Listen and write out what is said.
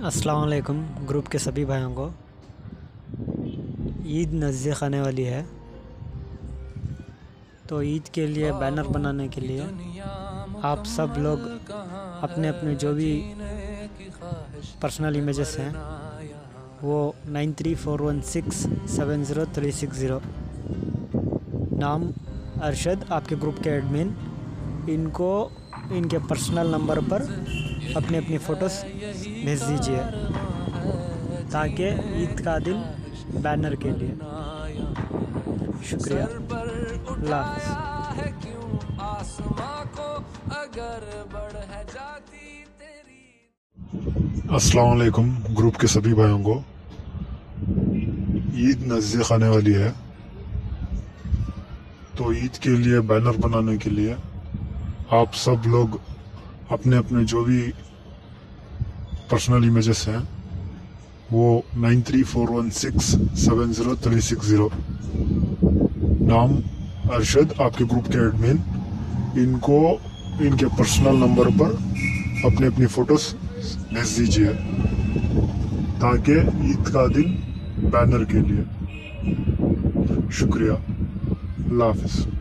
अस्सलाम वालेकुम, ग्रुप के सभी भाइयों को। ईद नज़दीक आने वाली है। तो ईद के लिए बैनर बनाने के लिए आप सब लोग अपने अपने जो भी पर्सनल इमेजेस हैं, वो nine three four one six seven zero three six zero नाम अरशद, आपके ग्रुप के एडमिन इनको, इनके पर्सनल नंबर पर अपनी अपनी फ़ोटोज़ भेज दीजिए, ताकि ईद का दिन बैनर के लिए। शुक्रिया। अस्सलाम वालेकुम ग्रुप के सभी भाइयों को। ईद नज़दीक आने वाली है। तो ईद के लिए बैनर बनाने के लिए आप सब लोग अपने अपने जो भी पर्सनल इमेजेस हैं वो nine three four one six seven zero three six zero नाम अरशद, आपके ग्रुप के एडमिन इनको, इनके पर्सनल नंबर पर अपनी अपनी फ़ोटोस भेज दीजिए, ताकि ईद का दिन बैनर के लिए। शुक्रिया। अल्लाह हाफिज़।